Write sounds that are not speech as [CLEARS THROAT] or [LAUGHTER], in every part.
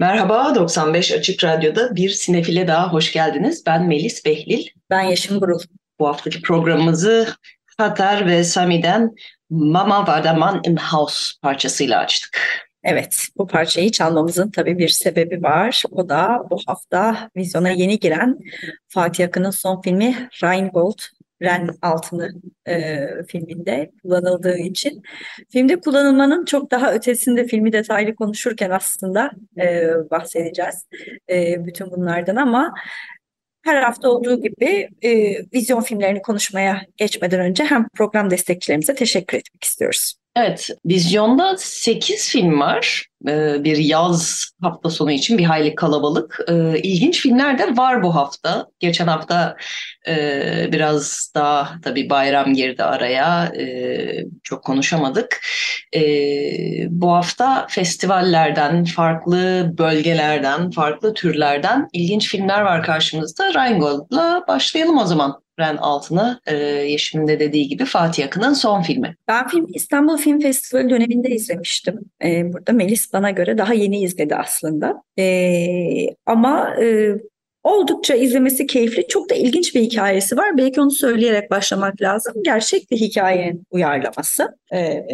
Merhaba, 95 Açık Radyo'da bir sinefile daha hoş geldiniz. Ben Melis Behlil. Ben Yeşim Burul. Bu haftaki programımızı Katar ve Sami'den Mama Vardaman im House parçasıyla açtık. Evet, bu parçayı çalmamızın tabii bir sebebi var. O da bu hafta vizyona yeni giren Fatih Akın'ın son filmi Rheingold Ren altını e, filminde kullanıldığı için. Filmde kullanılmanın çok daha ötesinde filmi detaylı konuşurken aslında e, bahsedeceğiz e, bütün bunlardan ama her hafta olduğu gibi e, vizyon filmlerini konuşmaya geçmeden önce hem program destekçilerimize teşekkür etmek istiyoruz. Evet, vizyonda 8 film var. Ee, bir yaz hafta sonu için bir hayli kalabalık. Ee, ilginç filmler de var bu hafta. Geçen hafta e, biraz daha tabii bayram girdi araya. E, çok konuşamadık. Bu hafta festivallerden, farklı bölgelerden, farklı türlerden ilginç filmler var karşımızda. Rheingold'la başlayalım o zaman. Ren Altın'ı e, Yeşim'in de dediği gibi Fatih Akın'ın son filmi. Ben filmi İstanbul Film Festivali döneminde izlemiştim. E, burada Melis bana göre daha yeni izledi aslında. E, ama e, Oldukça izlemesi keyifli, çok da ilginç bir hikayesi var. Belki onu söyleyerek başlamak lazım. Gerçek bir hikayenin uyarlaması. Ee,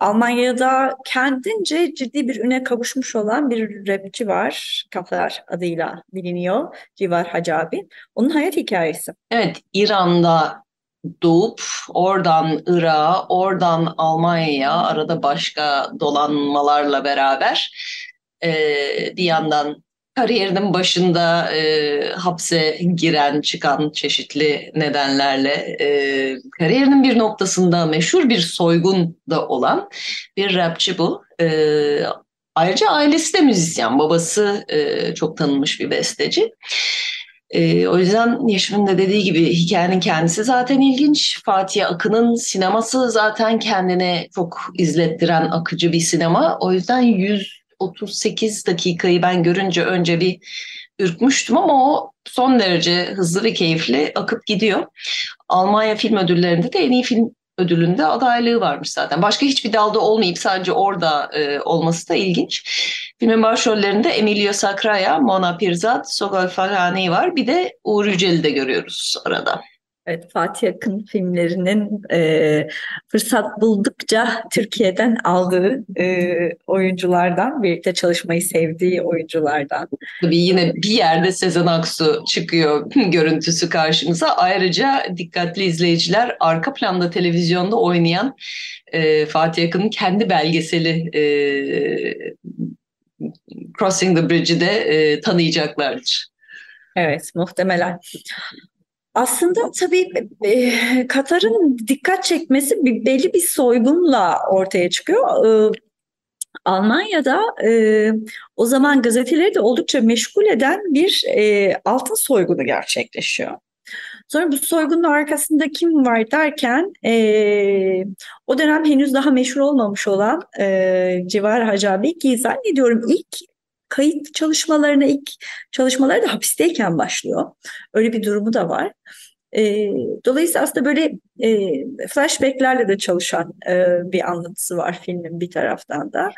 Almanya'da kendince ciddi bir üne kavuşmuş olan bir rapçi var. Kaflar adıyla biliniyor. Civar Hacabi. Onun hayat hikayesi. Evet, İran'da doğup oradan Irak'a, oradan Almanya'ya arada başka dolanmalarla beraber e, bir yandan kariyerinin başında e, hapse giren, çıkan çeşitli nedenlerle e, kariyerinin bir noktasında meşhur bir soygun da olan bir rapçi bu. E, ayrıca ailesi de müzisyen, babası e, çok tanınmış bir besteci. E, o yüzden Yeşim'in de dediği gibi hikayenin kendisi zaten ilginç. Fatih Akın'ın sineması zaten kendine çok izlettiren akıcı bir sinema. O yüzden 100 38 dakikayı ben görünce önce bir ürkmüştüm ama o son derece hızlı ve keyifli akıp gidiyor. Almanya Film Ödülleri'nde de en iyi film ödülünde adaylığı varmış zaten. Başka hiçbir dalda olmayıp sadece orada e, olması da ilginç. Filmin başrollerinde Emilio Sacraia, Mona Pirzat, Sogol Farhani var. Bir de Uğur Yücel'i de görüyoruz arada. Evet, Fatih Akın filmlerinin e, fırsat buldukça Türkiye'den aldığı e, oyunculardan, birlikte çalışmayı sevdiği oyunculardan. Tabii yine bir yerde Sezen Aksu çıkıyor [LAUGHS] görüntüsü karşımıza. Ayrıca dikkatli izleyiciler arka planda televizyonda oynayan e, Fatih Akın'ın kendi belgeseli e, Crossing the Bridge'i de e, tanıyacaklardır. Evet, muhtemelen. Aslında tabii e, Katar'ın dikkat çekmesi bir, belli bir soygunla ortaya çıkıyor. E, Almanya'da e, o zaman gazeteleri de oldukça meşgul eden bir e, altın soygunu gerçekleşiyor. Sonra bu soygunun arkasında kim var derken e, o dönem henüz daha meşhur olmamış olan e, Civar Hacabi ki zannediyorum ilk kayıt çalışmalarına ilk çalışmaları da hapisteyken başlıyor. Öyle bir durumu da var. E, dolayısıyla aslında böyle e, flashbacklerle de çalışan e, bir anlatısı var filmin bir taraftan da.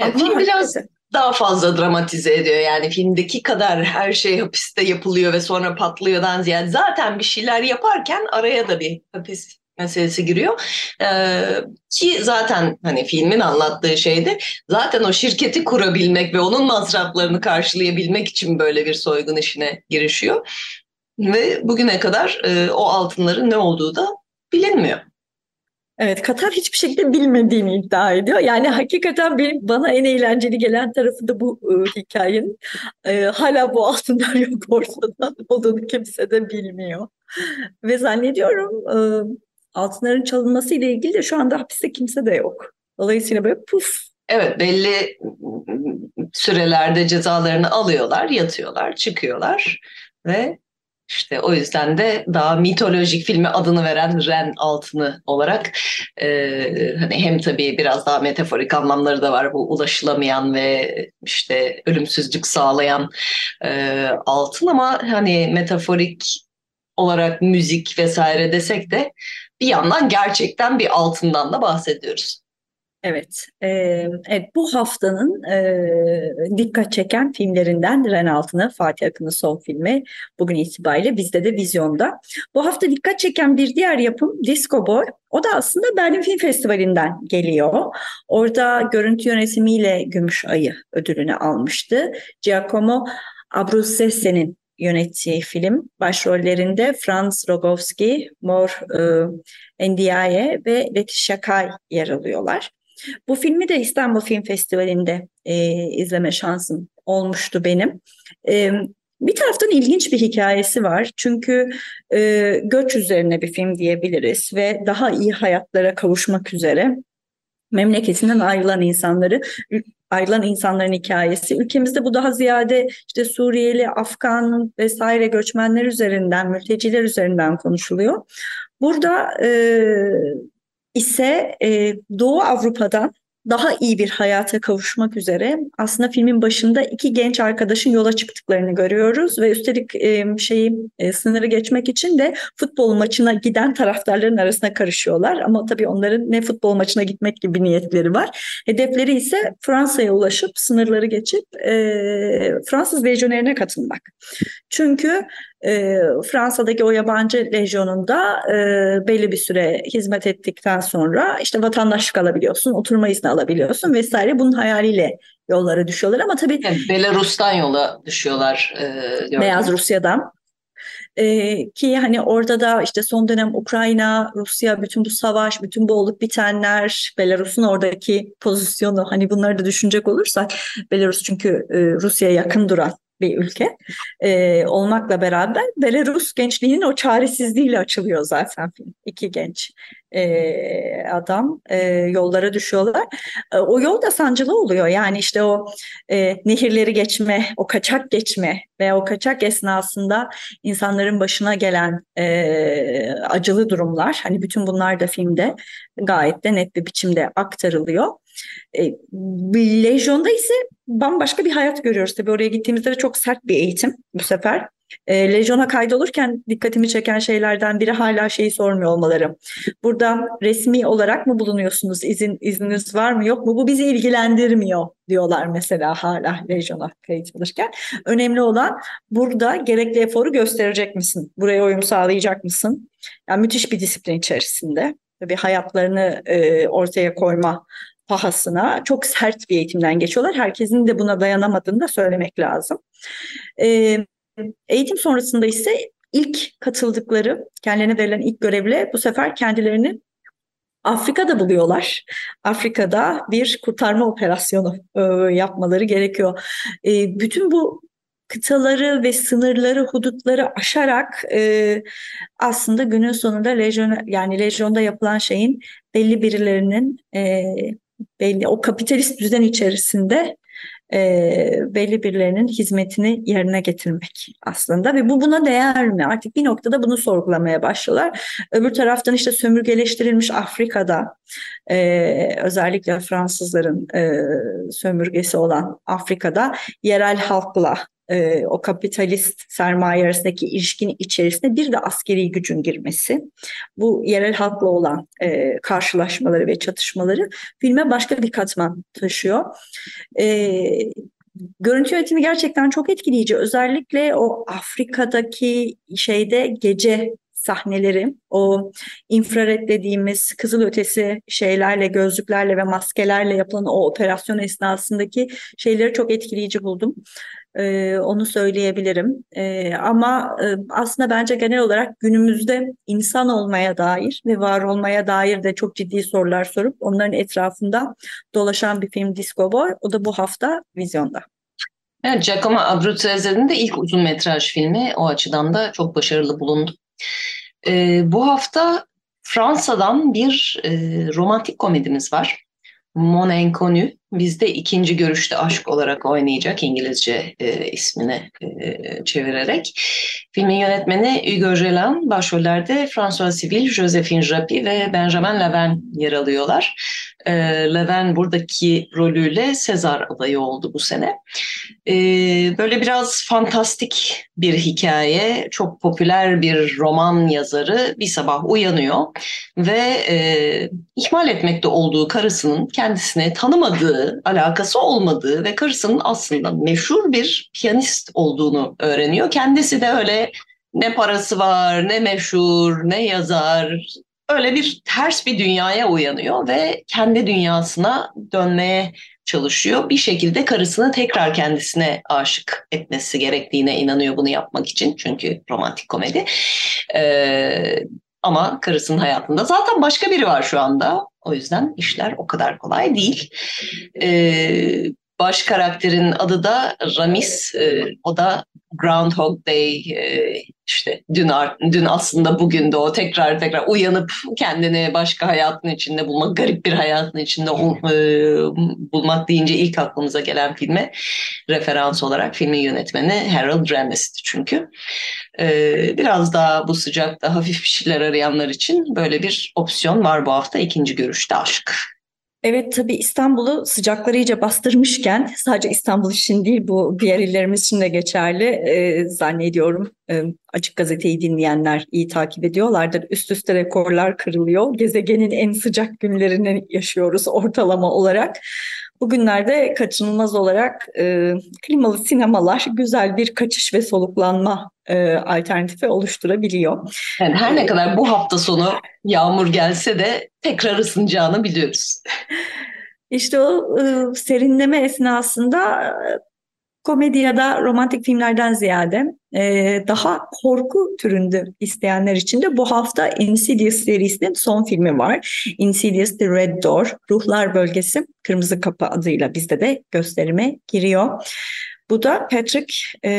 Yani film biraz daha fazla dramatize ediyor. Yani filmdeki kadar her şey hapiste yapılıyor ve sonra patlıyordan ziyade zaten bir şeyler yaparken araya da bir hapis meselesi giriyor. Ee, ki zaten hani filmin anlattığı şeyde zaten o şirketi kurabilmek ve onun masraflarını karşılayabilmek için böyle bir soygun işine girişiyor. Ve bugüne kadar e, o altınların ne olduğu da bilinmiyor. Evet, Katar hiçbir şekilde bilmediğini iddia ediyor. Yani hakikaten benim bana en eğlenceli gelen tarafı da bu e, hikayenin. E, hala bu altınlar yok ortada [LAUGHS] olduğunu kimse de bilmiyor. Ve zannediyorum e, altınların çalınması ile ilgili de şu anda hapiste kimse de yok. Dolayısıyla böyle puf. Evet belli sürelerde cezalarını alıyorlar, yatıyorlar, çıkıyorlar ve işte o yüzden de daha mitolojik filmi adını veren Ren Altını olarak e, hani hem tabii biraz daha metaforik anlamları da var bu ulaşılamayan ve işte ölümsüzlük sağlayan e, altın ama hani metaforik olarak müzik vesaire desek de bir yandan gerçekten bir altından da bahsediyoruz. Evet, e, evet bu haftanın e, dikkat çeken filmlerinden Ren Altın'ı, Fatih Akın'ın son filmi bugün itibariyle bizde de vizyonda. Bu hafta dikkat çeken bir diğer yapım Disco Boy. O da aslında Berlin Film Festivali'nden geliyor. Orada görüntü yönetimiyle Gümüş Ayı ödülünü almıştı. Giacomo Abruzzesi'nin yönettiği film. Başrollerinde Franz Rogowski, Mor e, Ndiaye ve Letitia Kay yer alıyorlar. Bu filmi de İstanbul Film Festivali'nde e, izleme şansım olmuştu benim. E, bir taraftan ilginç bir hikayesi var. Çünkü e, göç üzerine bir film diyebiliriz ve daha iyi hayatlara kavuşmak üzere memleketinden ayrılan insanları ayrılan insanların hikayesi. Ülkemizde bu daha ziyade işte Suriyeli, Afgan vesaire göçmenler üzerinden, mülteciler üzerinden konuşuluyor. Burada e, ise e, Doğu Avrupa'dan daha iyi bir hayata kavuşmak üzere aslında filmin başında iki genç arkadaşın yola çıktıklarını görüyoruz ve üstelik e, şeyi e, sınırı geçmek için de futbol maçına giden taraftarların arasına karışıyorlar ama tabii onların ne futbol maçına gitmek gibi niyetleri var. Hedefleri ise Fransa'ya ulaşıp sınırları geçip e, Fransız lejyonerine katılmak. Çünkü e, Fransa'daki o yabancı lejyonunda e, belli bir süre hizmet ettikten sonra işte vatandaşlık alabiliyorsun, oturma izni alabiliyorsun vesaire. Bunun hayaliyle yollara düşüyorlar ama tabii... Yani Belarus'tan yola düşüyorlar. E, Beyaz Rusya'dan. Ee, ki hani orada da işte son dönem Ukrayna, Rusya, bütün bu savaş, bütün bu olup bitenler, Belarus'un oradaki pozisyonu hani bunları da düşünecek olursak Belarus çünkü e, Rusya'ya yakın duran bir ülke e, olmakla beraber Belarus gençliğinin o çaresizliğiyle açılıyor zaten film. İki genç e, adam e, yollara düşüyorlar. E, o yol da sancılı oluyor. Yani işte o e, nehirleri geçme, o kaçak geçme ve o kaçak esnasında insanların başına gelen e, acılı durumlar. Hani bütün bunlar da filmde gayet de net bir biçimde aktarılıyor. E, Lejyon'da ise bambaşka bir hayat görüyoruz. Tabii oraya gittiğimizde de çok sert bir eğitim bu sefer. E, Lejyon'a kaydolurken dikkatimi çeken şeylerden biri hala şeyi sormuyor olmaları. Burada resmi olarak mı bulunuyorsunuz? İzin, izniniz var mı yok mu? Bu bizi ilgilendirmiyor diyorlar mesela hala Lejyon'a kayıt alırken. Önemli olan burada gerekli eforu gösterecek misin? Buraya uyum sağlayacak mısın? Yani müthiş bir disiplin içerisinde. Tabii hayatlarını e, ortaya koyma pahasına çok sert bir eğitimden geçiyorlar. Herkesin de buna dayanamadığını da söylemek lazım. E, eğitim sonrasında ise ilk katıldıkları, kendilerine verilen ilk görevle bu sefer kendilerini Afrika'da buluyorlar. Afrika'da bir kurtarma operasyonu e, yapmaları gerekiyor. E, bütün bu kıtaları ve sınırları, hudutları aşarak e, aslında günün sonunda lejyon yani lejyonda yapılan şeyin belli birilerinin e, belli o kapitalist düzen içerisinde e, belli birilerinin hizmetini yerine getirmek aslında ve bu buna değer mi? Artık bir noktada bunu sorgulamaya başlıyorlar. Öbür taraftan işte sömürgeleştirilmiş Afrika'da e, özellikle Fransızların e, sömürgesi olan Afrika'da yerel halkla e, o kapitalist sermaye arasındaki ilişkinin içerisinde bir de askeri gücün girmesi, bu yerel halkla olan e, karşılaşmaları ve çatışmaları filme başka bir katman taşıyor. E, görüntü yönetimi gerçekten çok etkileyici. Özellikle o Afrika'daki şeyde gece sahneleri, o infrared dediğimiz kızıl ötesi şeylerle, gözlüklerle ve maskelerle yapılan o operasyon esnasındaki şeyleri çok etkileyici buldum. Ee, onu söyleyebilirim. Ee, ama e, aslında bence genel olarak günümüzde insan olmaya dair ve var olmaya dair de çok ciddi sorular sorup onların etrafında dolaşan bir film Disco Boy. O da bu hafta vizyonda. Evet, Giacomo Abruzzesi'nin de ilk uzun metraj filmi o açıdan da çok başarılı bulundu. Ee, bu hafta Fransa'dan bir e, romantik komedimiz var. Mon Inconnu bizde ikinci görüşte aşk olarak oynayacak İngilizce e, ismini e, çevirerek. Filmin yönetmeni Hugo Gelan, başrollerde François Civil, Josephine Japy ve Benjamin Leven yer alıyorlar. E, Leven buradaki rolüyle Sezar adayı oldu bu sene. E, böyle biraz fantastik bir hikaye, çok popüler bir roman yazarı bir sabah uyanıyor ve e, ihmal etmekte olduğu karısının kendisine tanımadığı, alakası olmadığı ve karısının aslında meşhur bir piyanist olduğunu öğreniyor. Kendisi de öyle ne parası var, ne meşhur, ne yazar, öyle bir ters bir dünyaya uyanıyor ve kendi dünyasına dönmeye çalışıyor. Bir şekilde karısını tekrar kendisine aşık etmesi gerektiğine inanıyor bunu yapmak için. Çünkü romantik komedi. Ee, ama karısının hayatında zaten başka biri var şu anda. O yüzden işler o kadar kolay değil. Ee, baş karakterin adı da Ramis. Ee, o da Groundhog Day e, işte dün dün aslında bugün de o tekrar tekrar uyanıp kendini başka hayatın içinde bulmak, garip bir hayatın içinde e, bulmak deyince ilk aklımıza gelen filme referans olarak filmin yönetmeni Harold Ramis'ti çünkü. E, biraz daha bu sıcakta hafif bir şeyler arayanlar için böyle bir opsiyon var bu hafta ikinci görüşte aşk. Evet tabii İstanbul'u sıcakları iyice bastırmışken sadece İstanbul için değil bu diğer illerimiz için de geçerli e, zannediyorum. E, açık gazeteyi dinleyenler iyi takip ediyorlardır. Üst üste rekorlar kırılıyor. Gezegenin en sıcak günlerini yaşıyoruz ortalama olarak. Bugünlerde kaçınılmaz olarak e, klimalı sinemalar güzel bir kaçış ve soluklanma e, alternatifi oluşturabiliyor. Yani her ne kadar bu hafta sonu yağmur gelse de tekrar ısınacağını biliyoruz. İşte o e, serinleme esnasında komedi ya da romantik filmlerden ziyade e, daha korku türünde isteyenler için de bu hafta Insidious serisinin son filmi var. Insidious The Red Door, Ruhlar Bölgesi, Kırmızı Kapı adıyla bizde de gösterime giriyor. Bu da Patrick e,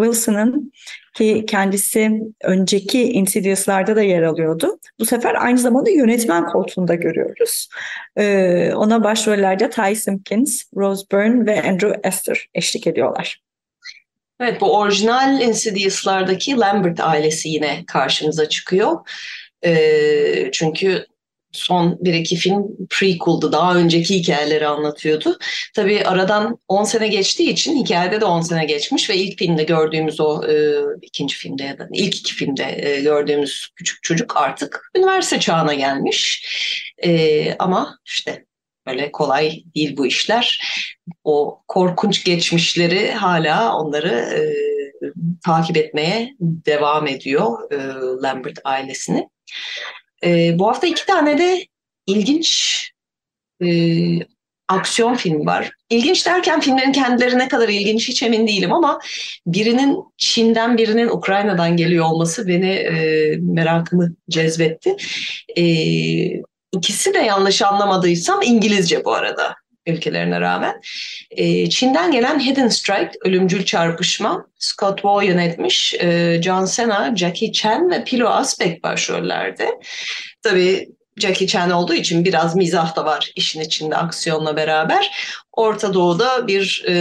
Wilson'ın ki kendisi önceki Insidious'larda da yer alıyordu. Bu sefer aynı zamanda yönetmen koltuğunda görüyoruz. E, ona başrollerde Ty Simpkins, Rose Byrne ve Andrew Esther eşlik ediyorlar. Evet bu orijinal Insidious'lardaki Lambert ailesi yine karşımıza çıkıyor. E, çünkü son bir iki film prequel'dı. Daha önceki hikayeleri anlatıyordu. Tabii aradan 10 sene geçtiği için hikayede de 10 sene geçmiş ve ilk filmde gördüğümüz o e, ikinci filmde ya da ilk iki filmde e, gördüğümüz küçük çocuk artık üniversite çağına gelmiş. E, ama işte böyle kolay değil bu işler. O korkunç geçmişleri hala onları e, takip etmeye devam ediyor e, Lambert ailesini. E, bu hafta iki tane de ilginç e, aksiyon filmi var. İlginç derken filmlerin kendileri ne kadar ilginç hiç emin değilim ama birinin Çin'den birinin Ukrayna'dan geliyor olması beni e, merakımı cezbetti. E, ikisi de yanlış anlamadıysam İngilizce bu arada ülkelerine rağmen. E, Çin'den gelen Hidden Strike, Ölümcül Çarpışma, Scott Waugh yönetmiş. E, John Cena, Jackie Chan ve Pilo Asbek başrollerde. Tabii Jackie Chan olduğu için biraz mizah da var işin içinde aksiyonla beraber. Orta Doğu'da bir e,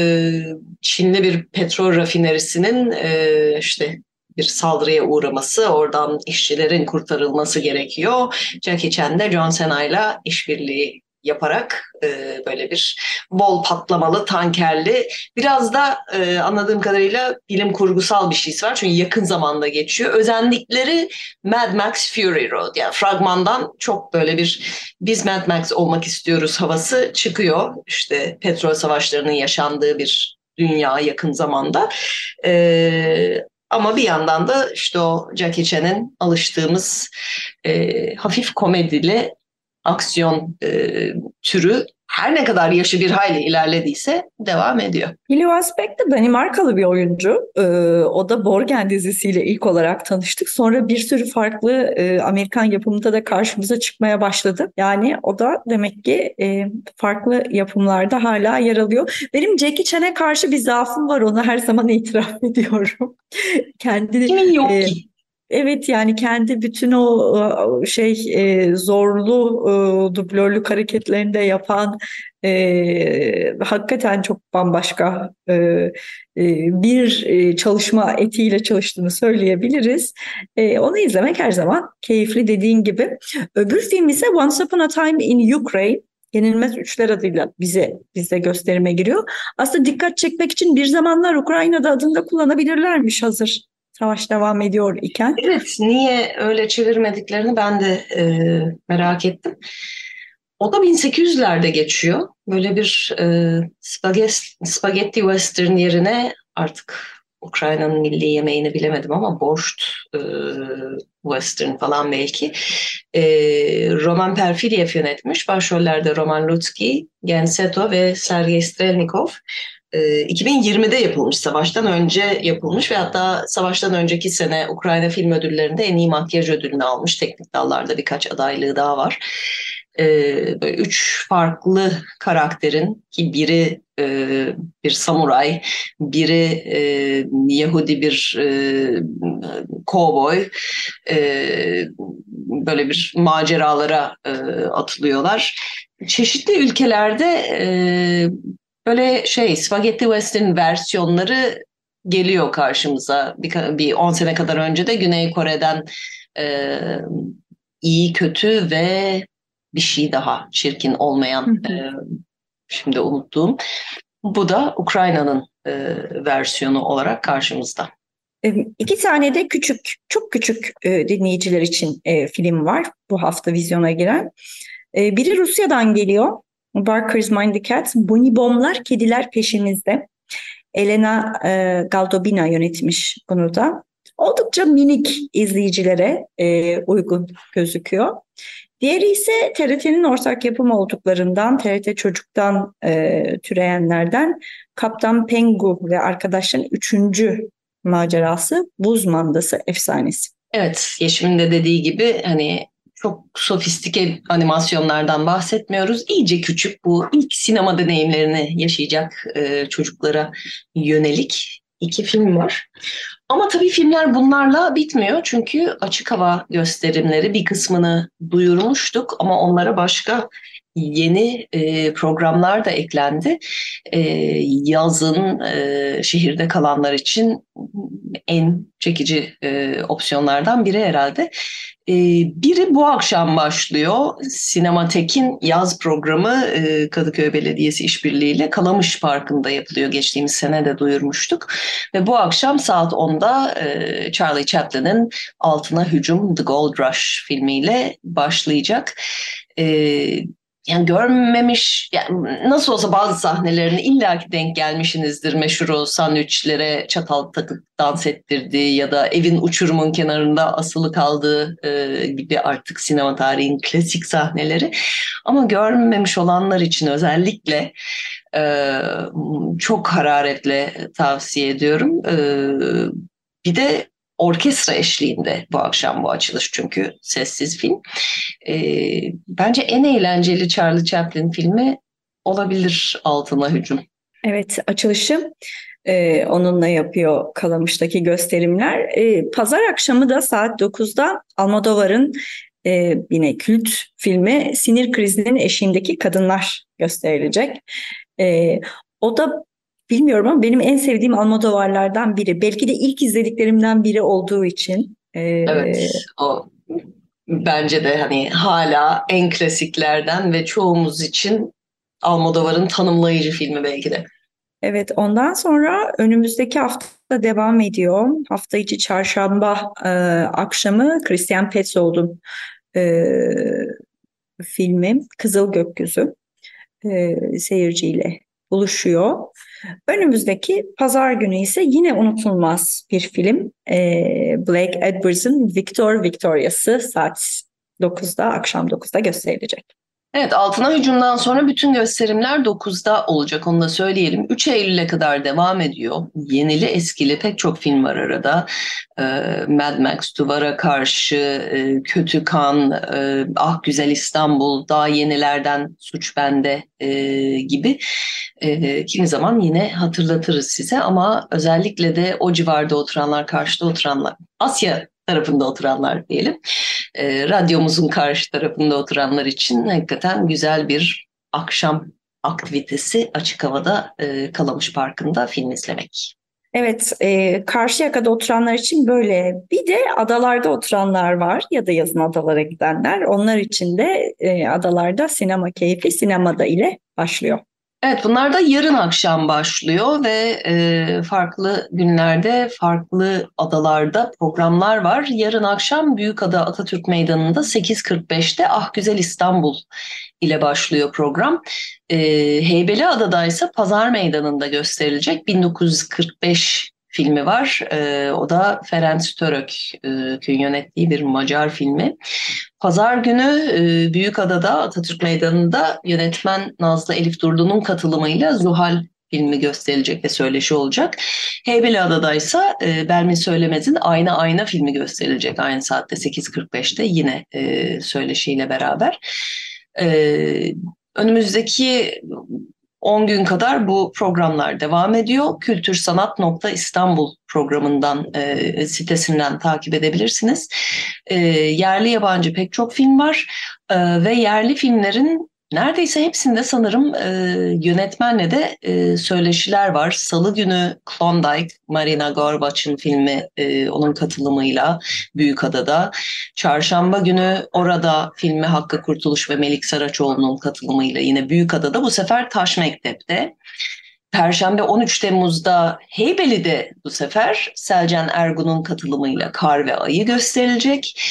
Çinli bir petrol rafinerisinin e, işte bir saldırıya uğraması, oradan işçilerin kurtarılması gerekiyor. Jackie Chan de John Cena ile işbirliği yaparak e, böyle bir bol patlamalı, tankerli, biraz da e, anladığım kadarıyla bilim kurgusal bir şey var. Çünkü yakın zamanda geçiyor. Özenlikleri Mad Max Fury Road. Yani fragmandan çok böyle bir biz Mad Max olmak istiyoruz havası çıkıyor. İşte petrol savaşlarının yaşandığı bir dünya yakın zamanda. E, ama bir yandan da işte o Jackie Chan'in alıştığımız e, hafif komedili aksiyon e, türü her ne kadar yaşı bir hayli ilerlediyse devam ediyor. Hilly Wasbeck de Danimarkalı bir oyuncu. Ee, o da Borgen dizisiyle ilk olarak tanıştık. Sonra bir sürü farklı e, Amerikan yapımında da karşımıza çıkmaya başladı. Yani o da demek ki e, farklı yapımlarda hala yer alıyor. Benim Jackie Chan'e karşı bir zaafım var. Onu her zaman itiraf [LAUGHS] ediyorum. Kendini... Kimin yok e, ki? Evet yani kendi bütün o şey e, zorlu e, dublörlük hareketlerini de yapan e, hakikaten çok bambaşka e, e, bir çalışma etiğiyle çalıştığını söyleyebiliriz. E, onu izlemek her zaman keyifli dediğin gibi. Öbür film ise Once Upon a Time in Ukraine. Yenilmez Üçler adıyla bize bize gösterime giriyor. Aslında dikkat çekmek için bir zamanlar Ukrayna'da adını da kullanabilirlermiş hazır savaş devam ediyor iken. Evet, niye öyle çevirmediklerini ben de e, merak ettim. O da 1800'lerde geçiyor. Böyle bir e, spagetti, western yerine artık Ukrayna'nın milli yemeğini bilemedim ama borscht e, western falan belki. E, Roman Perfilyev yönetmiş. Başrollerde Roman Lutsky, Gen Seto ve Sergei Strelnikov. 2020'de yapılmış, savaştan önce yapılmış ve hatta savaştan önceki sene Ukrayna Film Ödülleri'nde en iyi makyaj ödülünü almış. Teknik dallarda birkaç adaylığı daha var. Böyle üç farklı karakterin ki biri bir samuray, biri Yahudi bir kovboy, böyle bir maceralara atılıyorlar. Çeşitli ülkelerde böyle şey Spaghetti Western versiyonları geliyor karşımıza. Bir, bir 10 sene kadar önce de Güney Kore'den e, iyi, kötü ve bir şey daha çirkin olmayan e, şimdi unuttuğum. Bu da Ukrayna'nın e, versiyonu olarak karşımızda. İki tane de küçük, çok küçük e, dinleyiciler için e, film var bu hafta vizyona giren. E, biri Rusya'dan geliyor. Barker's Mind the Cat, Bonibomlar Kediler Peşimizde. Elena e, Galdobina yönetmiş bunu da. Oldukça minik izleyicilere e, uygun gözüküyor. Diğeri ise TRT'nin ortak yapım olduklarından, TRT Çocuk'tan e, türeyenlerden Kaptan Pengu ve arkadaşların üçüncü macerası Buz Mandası efsanesi. Evet, Yeşim'in de dediği gibi hani çok sofistike animasyonlardan bahsetmiyoruz. İyice küçük bu ilk sinema deneyimlerini yaşayacak e, çocuklara yönelik iki film var. Ama tabii filmler bunlarla bitmiyor çünkü açık hava gösterimleri bir kısmını duyurmuştuk ama onlara başka yeni e, programlar da eklendi. E, yazın e, şehirde kalanlar için en çekici e, opsiyonlardan biri herhalde. E, biri bu akşam başlıyor. Sinematek'in yaz programı e, Kadıköy Belediyesi işbirliğiyle Kalamış Parkı'nda yapılıyor. Geçtiğimiz sene de duyurmuştuk. Ve bu akşam saat 10'da e, Charlie Chaplin'in Altına Hücum The Gold Rush filmiyle başlayacak. Yani görmemiş yani nasıl olsa bazı sahnelerini illaki denk gelmişsinizdir meşhur o sandviçlere çatal takıp dans ettirdiği ya da evin uçurumun kenarında asılı kaldığı e, gibi artık sinema tarihinin klasik sahneleri ama görmemiş olanlar için özellikle e, çok hararetle tavsiye ediyorum. E, bir de orkestra eşliğinde bu akşam bu açılış çünkü sessiz film. E, bence en eğlenceli Charlie Chaplin filmi olabilir Altına Hücum. Evet açılışı e, onunla yapıyor Kalamış'taki gösterimler. E, Pazar akşamı da saat 9'da Almodovar'ın e, yine kült filmi Sinir Krizinin Eşiğindeki Kadınlar gösterilecek. E, o da Bilmiyorum ama benim en sevdiğim Almodovarlardan biri. Belki de ilk izlediklerimden biri olduğu için. Ee... Evet, o bence de hani hala en klasiklerden ve çoğumuz için Almodovar'ın tanımlayıcı filmi belki de. Evet, ondan sonra önümüzdeki hafta devam ediyor. Hafta içi çarşamba e, akşamı Christian Petzold'un e, filmi Kızıl Gökyüzü e, seyirciyle buluşuyor. Önümüzdeki pazar günü ise yine unutulmaz bir film. Ee, Blake Edwards'ın Victor Victoria'sı saat 9'da, akşam 9'da gösterilecek. Evet altına hücumdan sonra bütün gösterimler 9'da olacak onu da söyleyelim. 3 Eylül'e kadar devam ediyor. Yenili eskili pek çok film var arada. Ee, Mad Max, Duvar'a Karşı, e, Kötü Kan, e, Ah Güzel İstanbul, daha yenilerden Suç Bende e, gibi. E, kimi zaman yine hatırlatırız size ama özellikle de o civarda oturanlar, karşıda oturanlar, Asya tarafında oturanlar diyelim. E, radyomuzun karşı tarafında oturanlar için hakikaten güzel bir akşam aktivitesi açık havada e, Kalamış Parkı'nda film izlemek. Evet, e, Karşıyaka'da oturanlar için böyle. Bir de adalarda oturanlar var ya da yazın adalara gidenler. Onlar için de e, adalarda sinema keyfi sinemada ile başlıyor. Evet bunlar da yarın akşam başlıyor ve e, farklı günlerde farklı adalarda programlar var. Yarın akşam Büyükada Atatürk Meydanı'nda 8.45'te Ah Güzel İstanbul ile başlıyor program. E, Heybeliada'da ise Pazar Meydanı'nda gösterilecek 1945 filmi var. E, o da Ferenc Török'ün yönettiği bir Macar filmi. Pazar günü e, Büyükada'da Atatürk Meydanı'nda yönetmen Nazlı Elif Durdu'nun katılımıyla Zuhal filmi gösterilecek ve söyleşi olacak. Heybeliada'da ise e, Belmin Söylemez'in Ayna Ayna filmi gösterilecek aynı saatte 8.45'te yine e, söyleşiyle beraber. E, önümüzdeki 10 gün kadar bu programlar devam ediyor. Kültürsanat.istanbul programından e, sitesinden takip edebilirsiniz. E, yerli yabancı pek çok film var e, ve yerli filmlerin Neredeyse hepsinde sanırım e, yönetmenle de e, söyleşiler var. Salı günü Klondike, Marina Gorbaç'ın filmi e, onun katılımıyla Büyükada'da. Çarşamba günü Orada filmi Hakkı Kurtuluş ve Melik Saraçoğlu'nun katılımıyla yine Büyükada'da bu sefer Taş Mektep'te. Perşembe 13 Temmuz'da Heybeli'de bu sefer Selcan Ergun'un katılımıyla Kar ve Ayı gösterilecek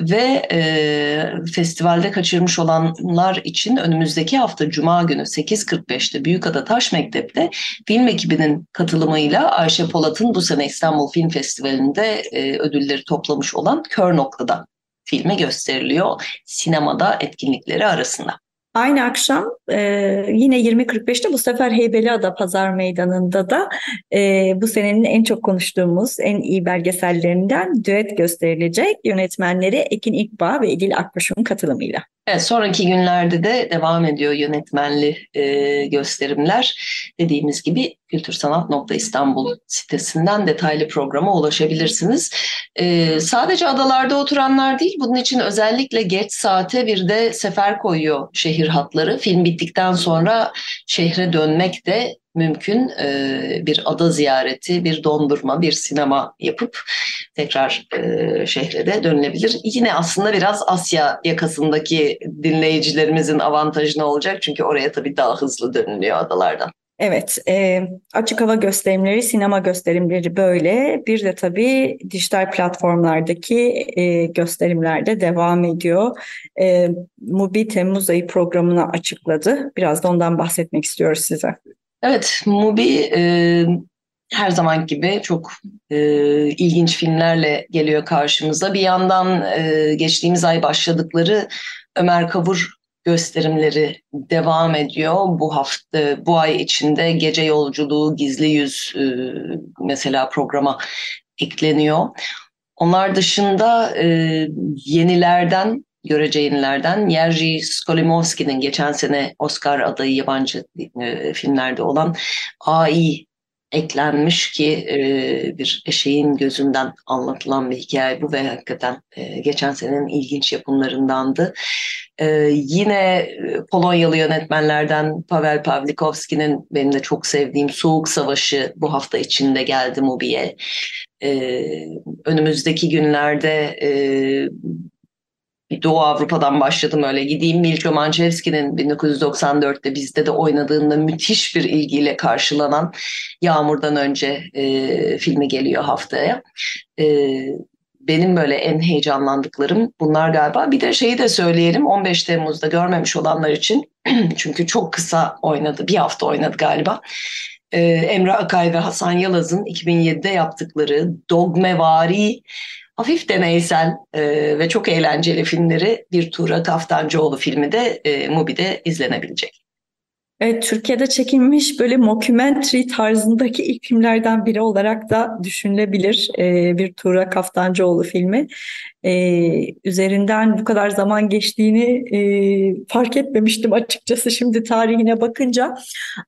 ve e, festivalde kaçırmış olanlar için önümüzdeki hafta Cuma günü 8.45'te Büyükada Taş Mektep'te film ekibinin katılımıyla Ayşe Polat'ın bu sene İstanbul Film Festivali'nde e, ödülleri toplamış olan Kör Nokta'da filmi gösteriliyor sinemada etkinlikleri arasında. Aynı akşam e, yine 20.45'te bu sefer Heybeliada Pazar Meydanı'nda da e, bu senenin en çok konuştuğumuz en iyi belgesellerinden düet gösterilecek. Yönetmenleri Ekin İkbağ ve İdil Akbaş'ın katılımıyla. Evet, sonraki günlerde de devam ediyor yönetmenli e, gösterimler. Dediğimiz gibi kültürsanat.istanbul sitesinden detaylı programa ulaşabilirsiniz. E, sadece adalarda oturanlar değil, bunun için özellikle geç saate bir de sefer koyuyor şehir hatları. Film bittikten sonra şehre dönmek de mümkün e, bir ada ziyareti, bir dondurma, bir sinema yapıp tekrar e, şehre de dönülebilir. Yine aslında biraz Asya yakasındaki dinleyicilerimizin avantajına olacak çünkü oraya tabii daha hızlı dönülüyor adalardan. Evet, e, açık hava gösterimleri, sinema gösterimleri böyle. Bir de tabii dijital platformlardaki e, gösterimler de devam ediyor. E, Mubi Temmuz ayı programını açıkladı. Biraz da ondan bahsetmek istiyoruz size. Evet, Mubi e, her zaman gibi çok e, ilginç filmlerle geliyor karşımıza. Bir yandan e, geçtiğimiz ay başladıkları Ömer Kavur gösterimleri devam ediyor. Bu hafta, bu ay içinde Gece Yolculuğu, Gizli Yüz e, mesela programa ekleniyor. Onlar dışında e, yenilerden görece yenilerden Jerzy Skolimowski'nin geçen sene Oscar adayı yabancı e, filmlerde olan AI eklenmiş ki e, bir eşeğin gözünden anlatılan bir hikaye bu ve hakikaten e, geçen senenin ilginç yapımlarındandı. E, yine Polonyalı yönetmenlerden Pavel Pawlikowski'nin benim de çok sevdiğim Soğuk Savaşı bu hafta içinde geldi Mubi'ye. E, önümüzdeki günlerde e, Doğu Avrupa'dan başladım öyle gideyim. Milko Manchevski'nin 1994'te bizde de oynadığında müthiş bir ilgiyle karşılanan Yağmur'dan önce e, filmi geliyor haftaya. E, benim böyle en heyecanlandıklarım bunlar galiba. Bir de şeyi de söyleyelim 15 Temmuz'da görmemiş olanlar için [CLEARS THROAT] çünkü çok kısa oynadı bir hafta oynadı galiba. Ee, Emre Akay ve Hasan Yalaz'ın 2007'de yaptıkları dogmevari hafif deneysel e, ve çok eğlenceli filmleri bir Tuğra Kaftancıoğlu filmi de e, Mubi'de izlenebilecek. Evet, Türkiye'de çekilmiş böyle mockumentary tarzındaki ilk filmlerden biri olarak da düşünülebilir ee, bir Tuğra Kaftancıoğlu filmi. Ee, üzerinden bu kadar zaman geçtiğini e, fark etmemiştim açıkçası şimdi tarihine bakınca.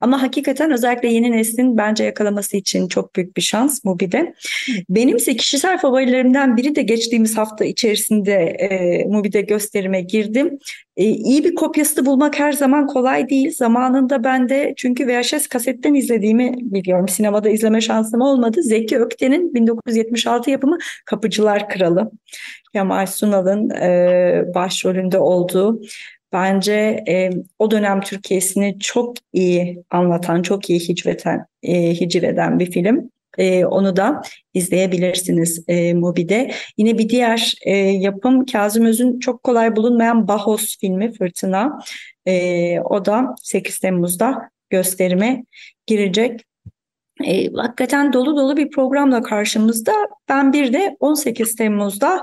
Ama hakikaten özellikle yeni neslin bence yakalaması için çok büyük bir şans Mubi'de. Benimse kişisel favorilerimden biri de geçtiğimiz hafta içerisinde e, Mubi'de gösterime girdim. E, iyi bir kopyası bulmak her zaman kolay değil. Zamanında ben de çünkü VHS kasetten izlediğimi biliyorum. Sinemada izleme şansım olmadı. Zeki Ökten'in 1976 yapımı Kapıcılar Kralı. Kemal Sunal'ın e, başrolünde olduğu bence e, o dönem Türkiye'sini çok iyi anlatan, çok iyi hicveten, e, hicveden bir film. E, onu da izleyebilirsiniz e, Mubi'de. Yine bir diğer e, yapım Kazım Öz'ün çok kolay bulunmayan Bahos filmi Fırtına. E, o da 8 Temmuz'da gösterime girecek. E, hakikaten dolu dolu bir programla karşımızda. Ben bir de 18 Temmuz'da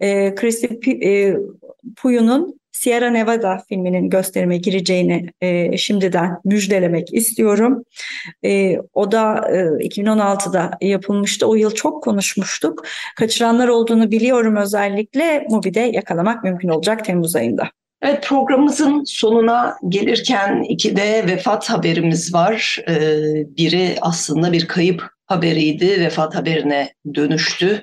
e, Christy e, Puyu'nun Sierra Nevada filminin gösterime gireceğini e, şimdiden müjdelemek istiyorum. E, o da e, 2016'da yapılmıştı. O yıl çok konuşmuştuk. Kaçıranlar olduğunu biliyorum özellikle. Mubi'de yakalamak mümkün olacak Temmuz ayında. Evet programımızın sonuna gelirken iki de vefat haberimiz var. Ee, biri aslında bir kayıp haberiydi. Vefat haberine dönüştü.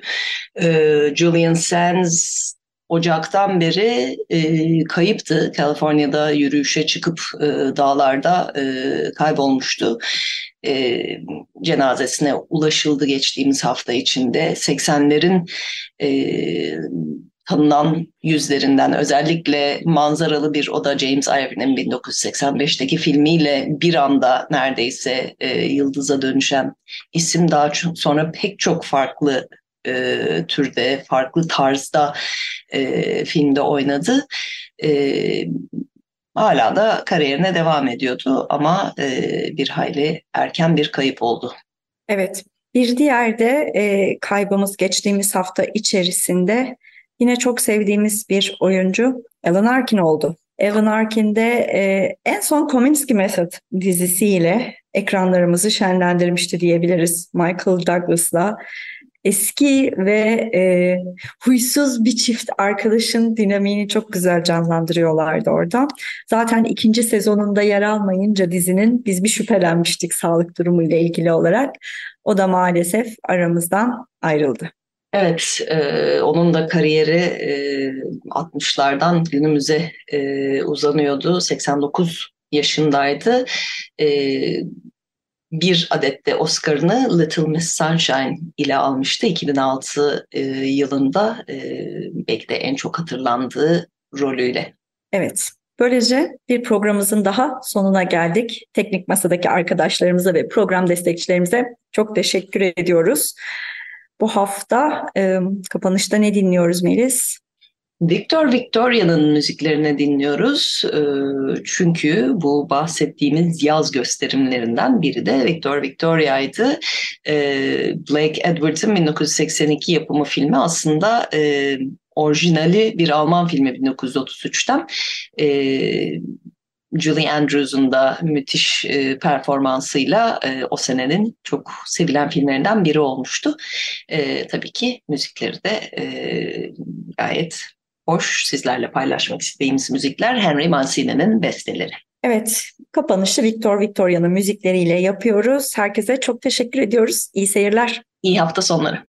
Ee, Julian Sands Ocak'tan beri e, kayıptı. Kaliforniya'da yürüyüşe çıkıp e, dağlarda e, kaybolmuştu. E, cenazesine ulaşıldı geçtiğimiz hafta içinde. 80'lerin e, tanınan yüzlerinden özellikle manzaralı bir oda James Irvin'in 1985'teki filmiyle bir anda neredeyse e, yıldıza dönüşen isim daha sonra pek çok farklı e, türde, farklı tarzda e, filmde oynadı. E, hala da kariyerine devam ediyordu ama e, bir hayli erken bir kayıp oldu. Evet, bir diğer de e, kaybımız geçtiğimiz hafta içerisinde yine çok sevdiğimiz bir oyuncu Alan Arkin oldu. Alan Arkin de e, en son Kominsky Method dizisiyle ekranlarımızı şenlendirmişti diyebiliriz. Michael Douglas'la eski ve e, huysuz bir çift arkadaşın dinamiğini çok güzel canlandırıyorlardı orada. Zaten ikinci sezonunda yer almayınca dizinin biz bir şüphelenmiştik sağlık durumu ile ilgili olarak. O da maalesef aramızdan ayrıldı. Evet, e, onun da kariyeri e, 60'lardan günümüze e, uzanıyordu. 89 yaşındaydı. E, bir adette Oscar'ını Little Miss Sunshine ile almıştı 2006 e, yılında e, belki de en çok hatırlandığı rolüyle. Evet. Böylece bir programımızın daha sonuna geldik. Teknik Masa'daki arkadaşlarımıza ve program destekçilerimize çok teşekkür ediyoruz. Bu hafta e, kapanışta ne dinliyoruz Melis? Victor Victoria'nın müziklerini dinliyoruz. Çünkü bu bahsettiğimiz yaz gösterimlerinden biri de Victor Victoria'ydı. Blake Edwards'ın 1982 yapımı filmi aslında orijinali bir Alman filmi 1933'ten. Julie Andrews'un da müthiş e, performansıyla e, o senenin çok sevilen filmlerinden biri olmuştu. E, tabii ki müzikleri de e, gayet hoş sizlerle paylaşmak istediğimiz müzikler Henry Mancini'nin besteleri. Evet, kapanışı Victor Victoria'nın müzikleriyle yapıyoruz. Herkese çok teşekkür ediyoruz. İyi seyirler. İyi hafta sonları.